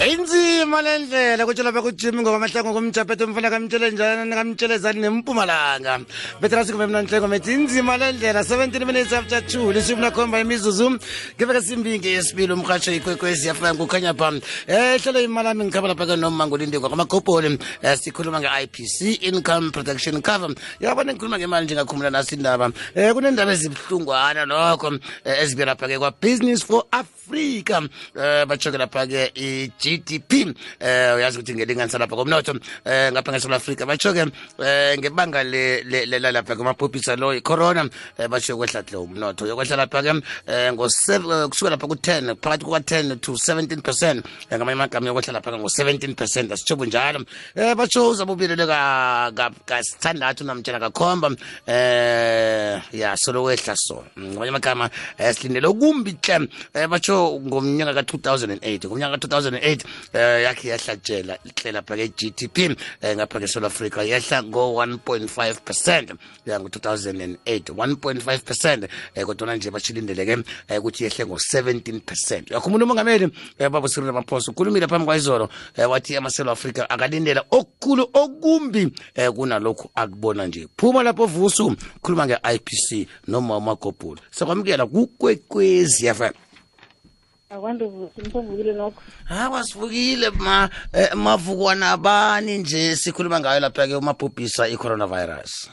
inzima le ndlela kutshelwa bekujimi ngokwamahlango komjaphetho umfana kamtshelenjani kamtshelezani nempumalanga. Betrasi kumbe mna nhlengo methi inzima le ndlela 17 minutes after 2 lishumi nakhomba imizuzu. Ngiveke simbingi yesibili umrhatsho ikwekwezi yafika kukhanya pha. Um hlelo imali ami ngikhaba lapha ke noma ngolindingwa kwamakopoli um sikhuluma nge-ipc income protection cover. Yabona ngikhuluma ngemali njengakhumula naso indaba um kunendaba ezibuhlungwana lokho ezibe lapha-ke kwa-business for africa. Um batsho-ke lapha-ke i-gdp eh uyazi ukuthi ngelinganisa lapha komnotho eh ngapha ngesouth africa. Batsho-ke eh ngebanga le lalapha kumabhubhisa lo i-corona um kwehla yokwehla umnotho. Yokwehla lapha-ke eh ngo kusuka lapha ku-10 phakathi kuka-10 to 17 percent ngamanye amagama yokwehla lapha-ke ngo-17 percent. Asitsho bunjalo. Um batsho uzabe ubilele kasithandathu namtshela kakhomba eh ya solo wehla so. Ngamanye amagama um silindele okumbi hle um batsho ngomnyaka ka-2008 ngomnyaka ka-2008 um yakhe yahlatshela ihlela phake ke-gdp um ngapha ke-south africa yehla ngo-1.5 percent ya ngo-2008 1.5 percent kodwa kodwana nje bashilindeleke ukuthi yehle ngo-17 percent. Uyakhumula umongameli babo siril ramaphosa ukhulumile phambi kwayizolo wathi amaselo africa akalindela okukhulu okumbi um kunalokhu akubona nje. Phuma lapho vusu khuluma nge-ipc noma umagobhula sakwamukela kukwekwezi fm akwanto simsavukile nokho hawa sivukile ma eh, mavukwana bani nje sikhuluma ngayo lapha-ke umabhubhisa i-coronavirus?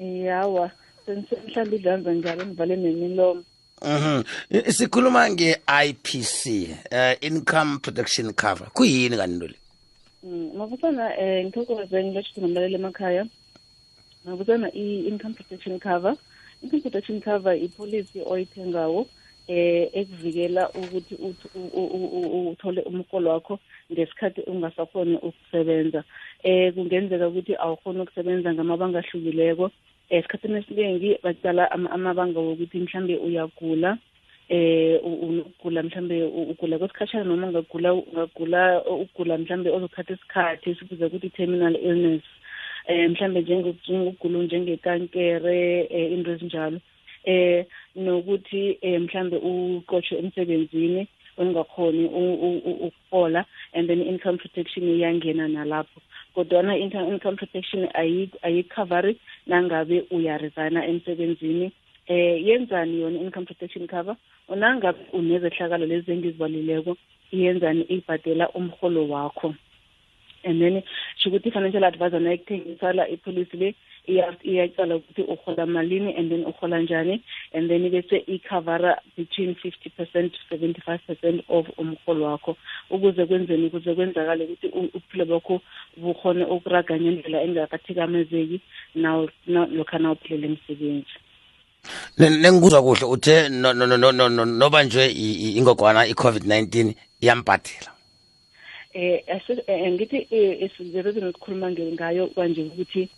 Yawa senihlambe idlanza njalo nivale nemilomo. Mhm. I- sikhuluma nge-IPC uh, income protection cover. Kuyini kanti le? Mm, mabusana um ngithokoze ngilotshithi nomlaleli emakhaya. Mabusana i-income protection cover income protection cover ipolicy oyithengawo. Eh ekuvikela ukuthi uth- u- u- u- u- uthole umholo wakho ngesikhathi ungasakhoni ukusebenza. Eh kungenzeka ukuthi awukhoni ukusebenza ngamabanga ahlukileko. Esikhathini esiningi bacala ama- amabanga wokuthi mhlambe uyagula. Eh u- unokugula mhlambe u- ugula kwesikhatshana noma ungagula ungagula ugula mhlambe ozothatha isikhathi sikuze ukuthi terminal illness. Eh mhlambe njengokugula njengekankere eh into ezinjalo. eh nokuthi eh mhlambe uqotshwe emsebenzini ungakhoni u- u- u- ukufola and then income protection iyangena nalapho. Kodwana income income protection ayi- ayikhavari nangabe uyaresigna emsebenzini. Eh yenzani yona income protection cover? Unangabe unezehlakalo lezi engizibalileko iyenzani ibhadela umholo wakho? And then sho ukuthi i-financial advisor nayikuthengisala ipolicy le iya- iyacala ukuthi uhola malini and then uhola njani. And then bese ikhavara between fifty percent to seventy five percent of umholo wakho. Ukuze kwenzeni ukuze kwenzakale ukuthi u- ubuphilo bakho bukhone ukuraga ngendlela engakathikamezeki naw- na- lokha nawuphelele emsebenzi Ne- nengikuzwa kuhle uthe no- no- no- no- no- no- nobanjwe i- i- ingogwana i-covid-19 iyambhadela eh asi- eh, ngithi eh, isizero sikhuluma ngayo kanje ukuthi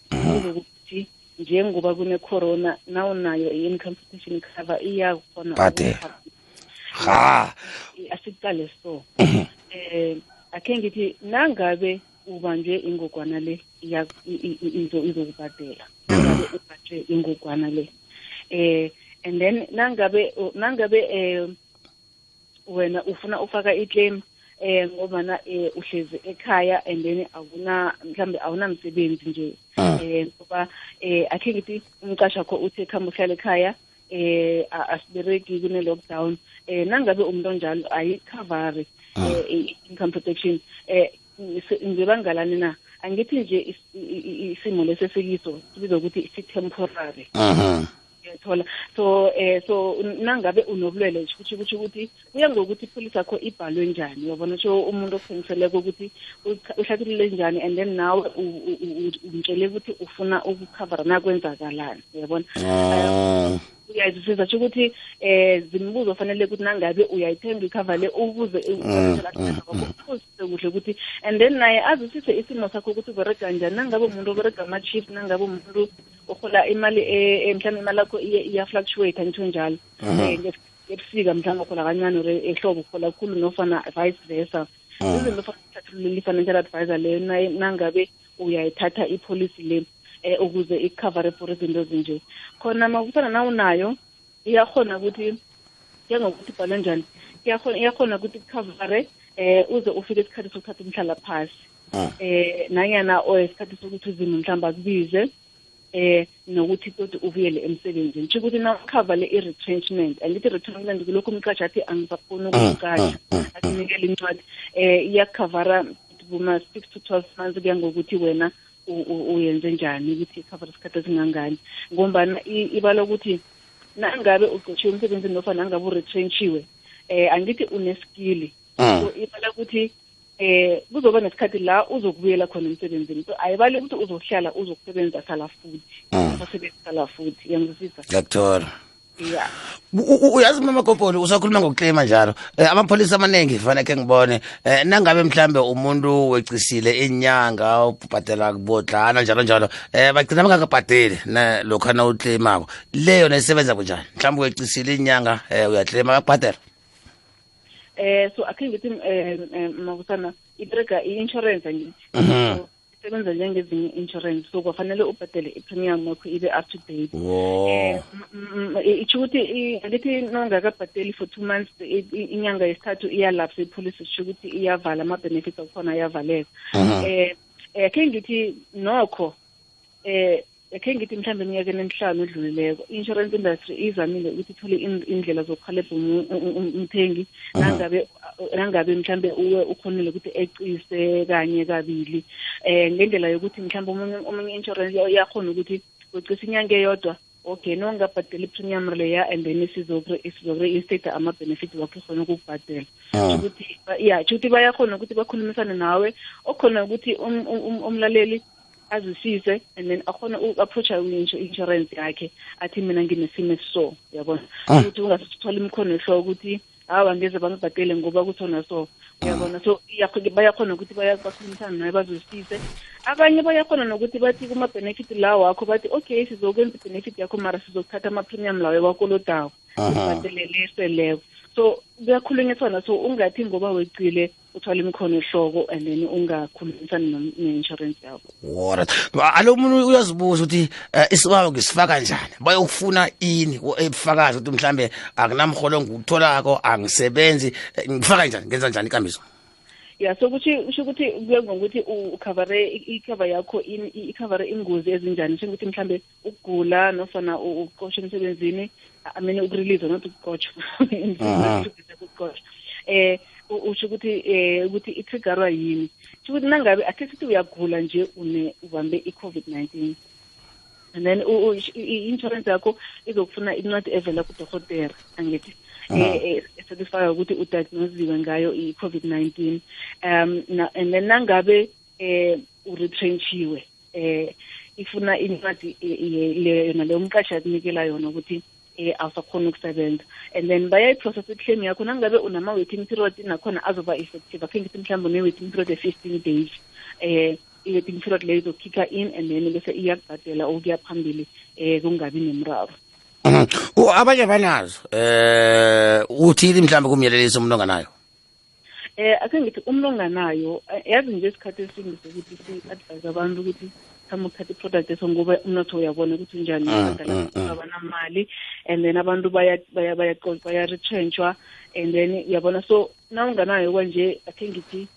ukuthi njengoba kune corona nawunayo i-income protection cover iyakhona Bhadela. ukukhava- ha. Asiqale so. Eh akhe ngithi nangabe ubanjwe ingogwana le iya- i- i- i- izo- izokubhadela nangabe ubanjwe ingogwana le. Eh and then nangabe nangabe eh wena ufuna ufaka iclaim eh ngobana eh uhlezi ekhaya and then awuna mhlambe awunamsebenzi nje. Eh ngoba eh akhe ngithi umqasha kho uthi khamba uhlala ekhaya eh asibereki kune lockdown eh nangabe umuntu onjalo ayikhavari eh i- income protection. Eh ngibangalani na? Angithi nje isimo lesesikiso sibizwa ukuthi si-temporary. Mhm. Uyathola so eh so nangabe unobulwele kusho ukuthi ukuthi kuya ngokuthi ipolisi yakho ibhalwe njani uyabona? Sho umuntu okuthengiseleko ukuthi ucha- uhlathulule njani and then nawe u- u- u- umtshele ukuthi ufuna ukukhavara nakwenzakalani uyabona? Mm. uyazisiza sho ukuthi eh zimbuzo fanele ukuthi nangabe uyayithenga ikhava le ubuze uphuzise kuhle ukuthi and then naye azisise isimo sakho ukuthi uberega njani. Nangabe umuntu oberega ama-chief nangabe umuntu ohola imali e- e- mhlawumbe imali yakho iya- iya-fluctuate angitsho njalo. Eh, nge- ebusika mhlawumbe uhola kancane or ehlobo uhola khulu nofana vice versa. Izinto fanele i-financial advisor leyo nangabe uyayithatha ipolicy le um ukuze ikhavare for izinto ezinje. Khona makufana nawunayo iyakhona ukuthi njengokuthi ngokuthi ibhalwe njani iyakhona ukuthi ikhavare um uze ufike isikhathi sokuthatha umhlala phasi. Um eh nanyana or isikhathi sokuthi uzimo mhlawumbe akubize eh nokuthi kodwa ubuyele emsebenzini. Kusho ukuthi nawukhava le i-retrenchment angithi i-retrenchment kulokhu umqashi athi angisafuni ukuqasha akunikele incwadi. Eh iyakhavara kuma-six to twelve months kuya ngokuthi wena u- u- uyenze njani ukuthi ikhavara isikhathi esingangani. Ngombana i- ibala ukuthi nangabe uqotshiwe emsebenzini nofana nangabe uretrenchiwe eh angithi uneskili Mm. so ibala ukuthi eh kuzoba nesikhathi la uzokubuyela khona emsebenzini. So ayibali ukuthi uzohlala uzokusebenza sala futhi. Mm. usasebenza sala futhi. Yangizisa ngiyakuthola ya U- u- uyazi mama gobholo usakhuluma ngokuklima njalo. Eh, amapholisa amaningi faneke ngibone. Eh, nangabe mhlambe umuntu wecisile inyanga ubhadela kubodlana njalo njalo. Eh, bagcina bangakabhadeli na- lokha le yona leyo nayisebenza kunjani mhlawumbe wecisile inyanga eh, uyaklima bakubhadela eh so akhe ngithi eh eh, makusana iberega i-insurance angithi Mhm. So, isebenza njengezinye insurance so kwafanele ubhadele i-premium yakho ibe up to date. Wo. Eh m- m- itsho ukuthi i- angithi nongakabhadeli for two months i- i- inyanga yesithathu iyalapse ipolicy itsho ukuthi iyavala ama-benefits akhona ayavaleka. Mhm. eh eh, akhe ngithi nokho eh akhe ngithi mhlawumbe eminyakeni emihlanu edlulileko i-insurance industry izamile ukuthi ithole in- indlela zokuhalebha umu- u- u- umthengi nangabe nangabe mhlambe uwe ukhonile ukuthi ecise kanye kabili. Eh ngendlela yokuthi mhlambe omunye omunye insurance yakhona ukuthi ucisa inyanga eyodwa okay nongabhadela i-premium leya and then sizokure-instate ama-benefits wakho ikhona ukukubhadela. Mm. ukuthi ya ukuthi bayakhona ukuthi bakhulumisane nawe okhona ukuthi um- um- umlaleli azwisise and then akhona uku-approacha i-insurance yakhe athi mina nginesimo esiso yabona? Ah. ukuthi ungasithwala imikhono ehloko ukuthi hawa ngeze bangibhadele ngoba kuthona so uyabona? So bayakhona ukuthi bakhulumisane nawe bazwisise. Abanye bayakhona nokuthi bathi kuma-benefit la wakho bathi okay sizokwenza i-benefit yakho mara sizokuthatha ama-premium lawo wakolodawo Aha. ubhadelele eseleko so kuyakhulunyiswana. So ungathi ngoba wecile uthwala imikhono ehloko and then ungakhulumisani ne-insurance yakho. Orit alo muntu uyazibuza ukuthi um isibawo ngisifaka njani? Bayokufuna ini ebufakazi ukuthi mhlambe akunamholo ngikutholako angisebenzi. Eh, ngifaka njani? Ngenza njani ikambiso? Ya so kusho ukuthi kuye ngokuthi ukhavare ikhava yakho ikhavare ingozi ezinjani? Sho ukuthi mhlambe ukugula nofana ukuqoshwa emsebenzini mean ukurelease not ukuqotshwa ukuqotshwa eh u- usho ukuthi eh ukuthi itriggerwa yini. Kusho ukuthi nangabe akhe sithi uyagula nje une ubambe i-covid-19 and then u- u- i- i- i-insurance yakho izokufuna incwadi evela kudokotera angithi eh esatisfya ukuthi udiagnosiwe ngayo i-covid-19 um na- and then nangabe eh uretrenchiwe eh ifuna incwadi eh, eh, le- yona leyo umqashi akunikela yona ukuthi eh awusakhona ukusebenza and then bayayiprocess i-claim yakho nangabe unama-waiting period nakhona azoba effective. Akhe ngithi mhlawumbe une-waiting period e-fifteen days. Eh i-waiting period leyo izokhikha in and then bese iyakubhadela okuya phambili eh kungabi nemraro Mhm. Abanye banazo eh uthini mhlawumbe kumyelelisa umuntu onganayo eh ake ngithi umuntu onganayo eh, yazi nje isikhathi esingi sokuthi si-advise abantu ukuthi khama ukuthatha i-product eso ngoba umnotho uyabona ukuthi unjani Mm, abadala mm, mm. abanamali and then abantu baya- baya- baya- baya-retrenchwa and then uyabona. So na unganayo kwanje akhe ngithi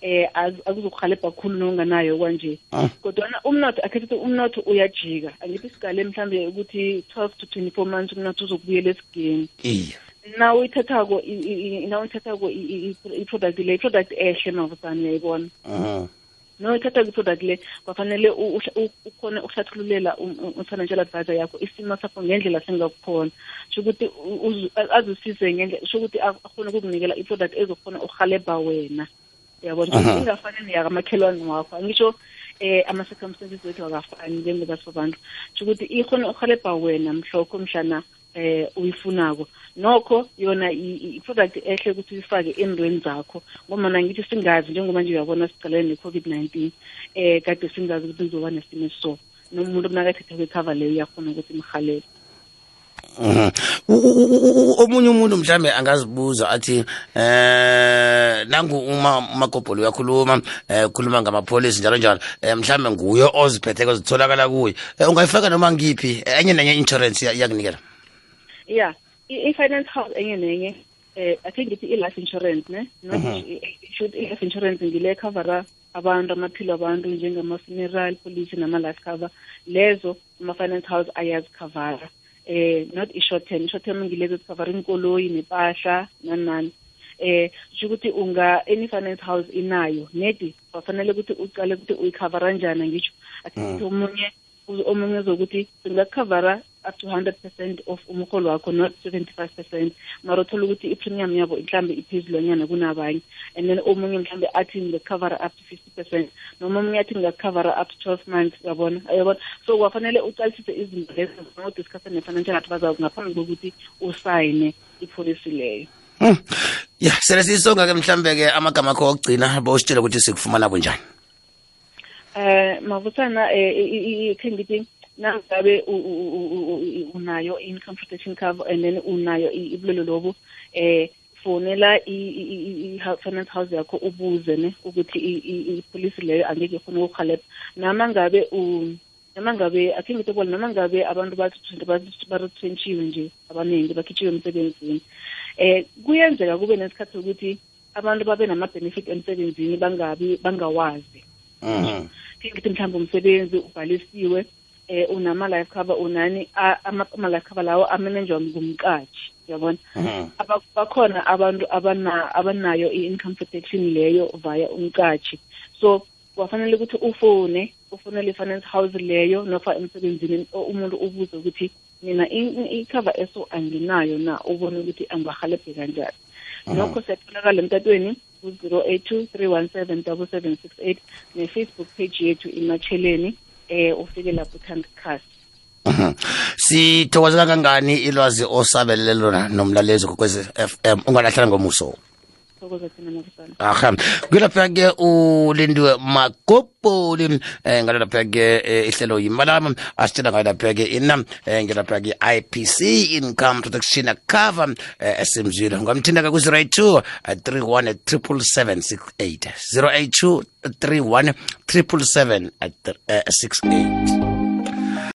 eh az- akuzokuhalebha kakhulu nonganayo kwanje. Ah. kodwana umnotho akhe ukuthi umnotho uyajika. Angithi isigale mhlambe ukuthi 12 to 24 months umnotho uzokubuyela esigeni. Iye na uyithathako i- i- i- na uyithathako i- i- i- i-product le i-product ehle mavusane uyayibona? Mhm. na uyithathako i-product le kwafanele u- uhl- u- ukhone ukuhlathululela um- um- u-financial advisor yakho isimo sakho ngendlela sengakukhona sho ukuthi u- uzu- azwisise ngendlela sho ukuthi ak- akhone ukukunikela i-product ezokhona uhalebha wena. Uyabona? Aha. ingafani neyakamakhelwane wakho. Angisho eh ama-circumstances wethu akafani njengobasibabantu sho ukuthi ikhona uhalebha wena mhlokho mhlana eh uyifunako. Nokho yona i- i- i-product ehle ukuthi uyifake endweni zakho ngoba ngithi singazi njengoba nje uyabona sicalene ne-covid-19 eh kade singazi ukuthi kuzoba nesimo esiso nomuntu nakathethe kwekhava leyo uyakhona ukuthi imhalele Mhm. U- u- u- u- omunye umuntu mhlambe angazibuza athi eh nangu uma umakobholo uyakhuluma eh ukhuluma ngamapholisi njalo njalo eh mhlambe nguye oziphetheko zitholakala kuye. Eh, ungayifaka noma ngiphi? Enye nenye insurance iya- iyakunikela. Ya i- i-finance house enye nenye eh ake ngithi i-life insurance ne? Not i- i- should i-life insurance ngile covera abantu amaphilo abantu njengama-funeral policy nama-life cover. Lezo ama-finance house ayazikhavara eh not i-short term i-short term ngilezi ezikhavara inkoloyi nepahla nani nani eh kusho ukuthi unga any finance house inayo nedi wafanele ukuthi ucale ukuthi uyikhavara njani ngisho asithi omunye omunye zokuthi singakhavara up to 100% of umholo wakho not 75% mara uthola ukuthi i-premium yabo mhlambe iphezulwanyana kunabanye. And then omunye mhlambe athi ngingakhavara up to 50% noma omunye athi ngingakhavara up to 12 months uyabona? Uyabona? So kwafanele ucalisise izinto lezo ngodiscussa ne-financial advisor ngaphambi kokuthi usayine ipolicy leyo. Hmm. ya sele siyisonga ke mhlambe ke amagama akho okugcina bositshele ukuthi sikufumana kunjani eh mavuthana eh khe ngithi nangabe unayo income protection cover and then unayo ibulelo lobu eh fonela i- i- i- i- finance house yakho ubuze ne ukuthi ipolisi leyo angeke ifune ukukuhalebha nama ngabe nama ngabe akhe ngithi bona nama ngabe abantu baretrentshiwe nje abaningi bakhitshiwe emsebenzini eh kuyenzeka kube nesikhathi sokuthi abantu babe nama-benefit emsebenzini bangabi bangawazi. Ngithi mhlawumbe umsebenzi ubhalisiwe eh unama-life cover unani ama- ama-life cover lawo amanenjwa ngumqatshi uyabona? Mhm. Bakhona abantu abana abanayo i-income protection leyo via umqatshi so kwafanele ukuthi ufone ufonele i-finance house leyo nofa emsebenzini umuntu ubuze ukuthi mina i-cover eso anginayo na? Ubone ukuthi angibahalebhe kanjani. Nokho siyatholakala emtatweni ku-zero eight two three one seven double seven six eight ne-facebook page yethu imatsheleni eh ufike lapho uthanda khasi Mhm. sithokoze kangangani ilwazi osabelele lona nomlalezi kokwezi FM ungalahlala ngomuso. thokoza thina mabusana aha. Kwelaphake ulindiwe makopoli um eh, ngalelaphake eh, ihlelo yimalama asitshela ngalelaphake ina eh, ngelaphake i-ipc income protection cover esemzwile ungamthinda ke ku-082 31 triple 768 082 31 triple 768